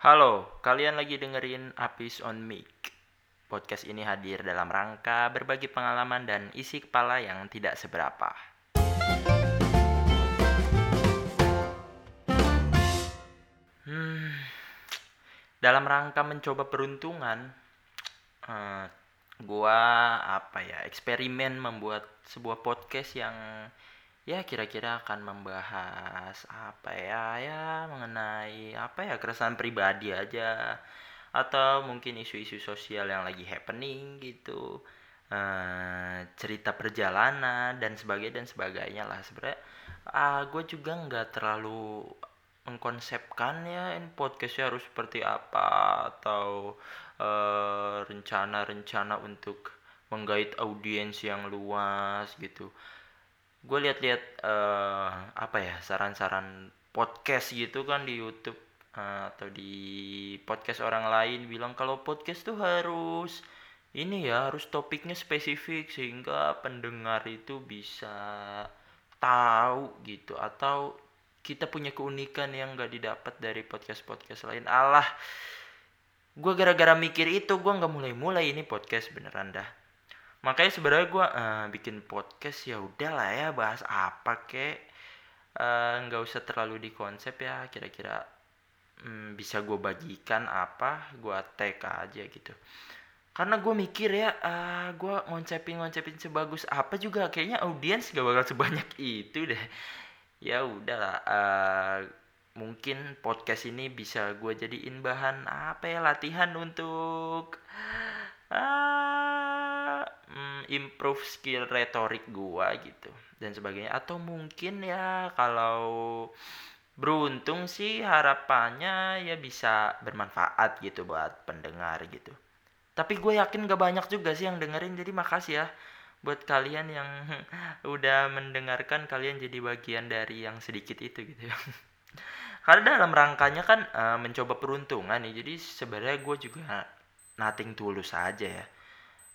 Halo, kalian lagi dengerin Apis on Mic. Podcast ini hadir dalam rangka berbagi pengalaman dan isi kepala yang tidak seberapa. Hmm, dalam rangka mencoba peruntungan, eh, gua apa ya eksperimen membuat sebuah podcast yang ya kira-kira akan membahas apa ya ya mengenai apa ya keresahan pribadi aja. Atau mungkin isu-isu sosial yang lagi happening gitu. Eh, cerita perjalanan dan sebagainya dan sebagainya lah. Sebenarnya ah gue juga nggak terlalu mengkonsepkan ya ini podcastnya harus seperti apa. Atau eh, rencana-rencana untuk menggait audiens yang luas gitu gue lihat-lihat eh, apa ya saran-saran podcast gitu kan di YouTube eh, atau di podcast orang lain bilang kalau podcast tuh harus ini ya harus topiknya spesifik sehingga pendengar itu bisa tahu gitu atau kita punya keunikan yang gak didapat dari podcast-podcast lain. Allah gue gara-gara mikir itu gue nggak mulai-mulai ini podcast beneran dah makanya sebenarnya gue uh, bikin podcast ya udahlah ya bahas apa kek. Eh, nggak usah terlalu di konsep ya kira-kira hmm, bisa gue bagikan apa gue tag aja gitu. Karena gue mikir ya uh, gue ngoncepin ngoncepin sebagus apa juga kayaknya audiens gak bakal sebanyak itu deh. Ya udahlah uh, mungkin podcast ini bisa gue jadiin bahan apa ya latihan untuk mm, improve skill retorik gua gitu dan sebagainya. Atau mungkin ya kalau beruntung sih harapannya ya bisa bermanfaat gitu buat pendengar gitu. Tapi gue yakin gak banyak juga sih yang dengerin jadi makasih ya buat kalian yang udah mendengarkan kalian jadi bagian dari yang sedikit itu gitu. Ya karena dalam rangkanya kan uh, mencoba peruntungan nih jadi sebenarnya gue juga nothing tulus aja ya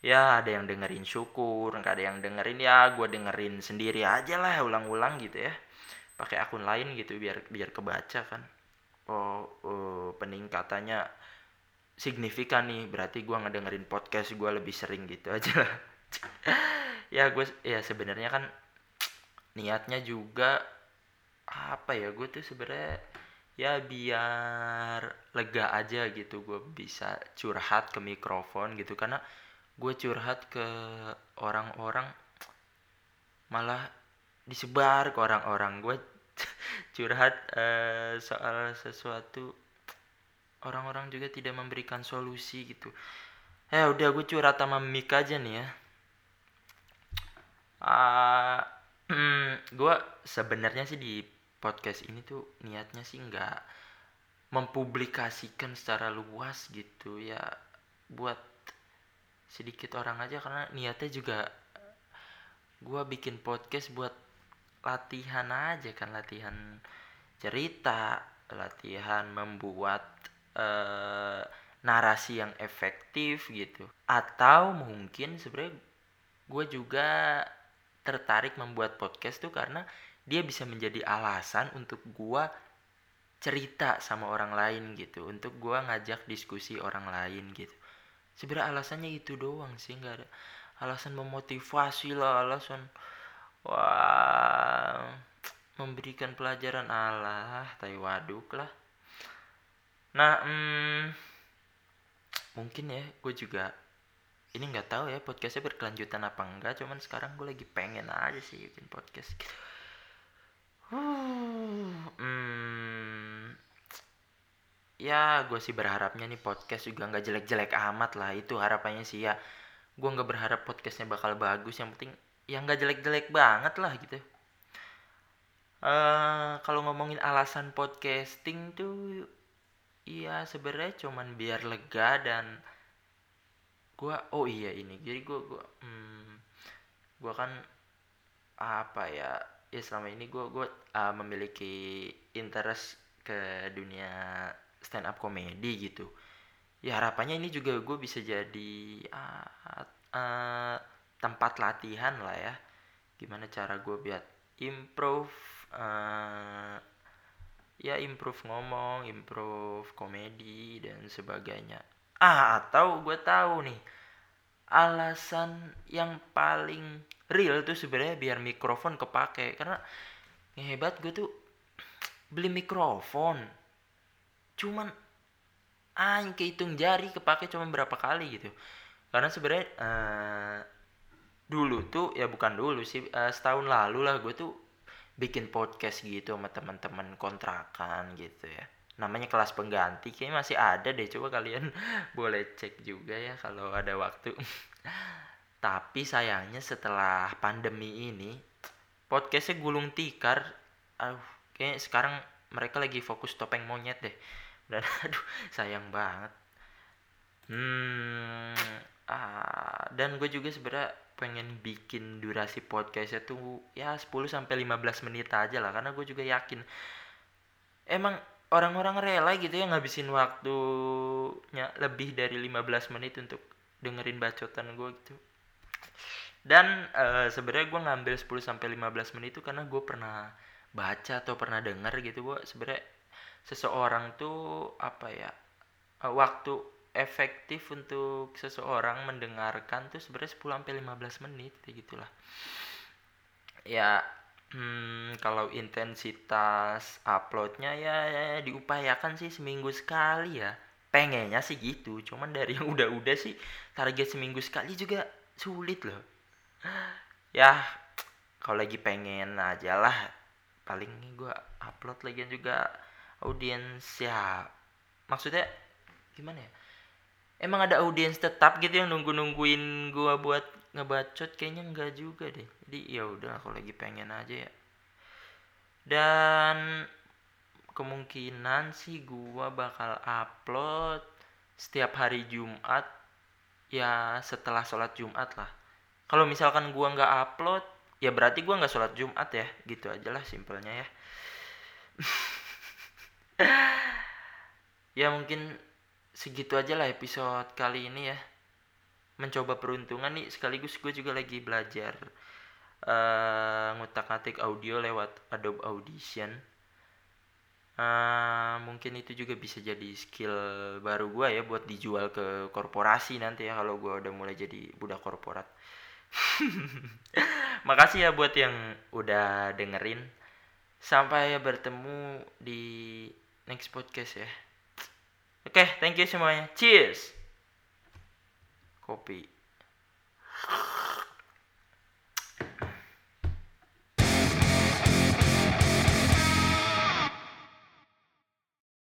ya ada yang dengerin syukur nggak ada yang dengerin ya gue dengerin sendiri aja lah ulang-ulang gitu ya. Pakai akun lain gitu biar biar kebaca kan. Oh, oh peningkatannya signifikan nih berarti gue ngedengerin podcast gue lebih sering gitu aja lah. Ya gue ya sebenarnya kan niatnya juga apa ya gue tuh sebenarnya ya biar lega aja gitu gue bisa curhat ke mikrofon gitu. Karena gue curhat ke orang-orang malah disebar ke orang-orang. Gue curhat uh, soal sesuatu orang-orang juga tidak memberikan solusi gitu. Eh udah gue curhat sama Mik aja nih ya. Uh, gue sebenarnya sih di podcast ini tuh niatnya sih nggak mempublikasikan secara luas gitu ya buat sedikit orang aja karena niatnya juga gue bikin podcast buat latihan aja kan latihan cerita latihan membuat uh, narasi yang efektif gitu. Atau mungkin sebenarnya gue juga tertarik membuat podcast tuh karena dia bisa menjadi alasan untuk gua cerita sama orang lain gitu untuk gua ngajak diskusi orang lain gitu sebenarnya alasannya itu doang sih nggak ada alasan memotivasi lah alasan wah memberikan pelajaran Allah tai waduk lah. Nah hmm, mungkin ya gue juga ini nggak tahu ya podcastnya berkelanjutan apa enggak cuman sekarang gue lagi pengen aja sih bikin podcast gitu ya gue sih berharapnya nih podcast juga nggak jelek-jelek amat lah itu harapannya sih ya. Gue nggak berharap podcastnya bakal bagus yang penting ya nggak jelek-jelek banget lah gitu. Uh, kalau ngomongin alasan podcasting tuh iya sebenarnya cuman biar lega dan gue oh iya ini jadi gue gue hmm, gue kan apa ya ya selama ini gue gue uh, memiliki interest ke dunia stand up comedy gitu. Ya harapannya ini juga gue bisa jadi uh, uh, tempat latihan lah ya. Gimana cara gue biar improve uh, ya improve ngomong improve komedi dan sebagainya. Ah atau gue tahu nih alasan yang paling real tuh sebenarnya biar mikrofon kepake. Karena hebat gue tuh beli mikrofon cuman aing kehitung jari kepake cuma berapa kali gitu. Karena sebenarnya uh, dulu tuh ya bukan dulu sih uh, setahun lalu lah gue tuh bikin podcast gitu sama teman-teman kontrakan gitu ya. Namanya kelas pengganti kayaknya masih ada deh coba kalian boleh cek juga ya kalau ada waktu. Tapi sayangnya setelah pandemi ini podcastnya gulung tikar. Aduh kayaknya sekarang mereka lagi fokus topeng monyet deh dan aduh sayang banget. Hmm ah dan gue juga sebenarnya pengen bikin durasi podcastnya tuh ya 10 sampai 15 menit aja lah karena gue juga yakin emang orang-orang rela gitu ya ngabisin waktunya lebih dari 15 menit untuk dengerin bacotan gue gitu. Dan uh, sebenarnya gue ngambil 10 sampai 15 menit itu karena gue pernah baca atau pernah denger gitu gue sebenarnya seseorang tuh apa ya uh, waktu efektif untuk seseorang mendengarkan tuh sebenarnya 10 sampai 15 menit kayak gitulah. Ya hmm, kalau intensitas uploadnya ya, ya, ya diupayakan sih seminggu sekali ya. Pengennya sih gitu, cuman dari yang udah-udah sih target seminggu sekali juga sulit loh. Ya kalau lagi pengen aja lah paling gue upload lagi juga audiens ya maksudnya gimana ya? Emang ada audiens tetap gitu yang nunggu nungguin gua buat ngebacot? Kayaknya enggak juga deh. Jadi ya udah aku lagi pengen aja ya. Dan kemungkinan sih gua bakal upload setiap hari Jumat ya setelah sholat Jumat lah. Kalau misalkan gua nggak upload ya berarti gua nggak sholat Jumat ya. Gitu aja lah simpelnya ya ya mungkin segitu aja lah episode kali ini ya. Mencoba peruntungan nih sekaligus gue juga lagi belajar uh, ngutak-ngatik audio lewat Adobe Audition. Uh, mungkin itu juga bisa jadi skill baru gue ya buat dijual ke korporasi nanti ya kalau gue udah mulai jadi budak korporat. Makasih ya buat yang udah dengerin. Sampai bertemu di next podcast ya Oke, okay, thank you semuanya. Cheers. Kopi.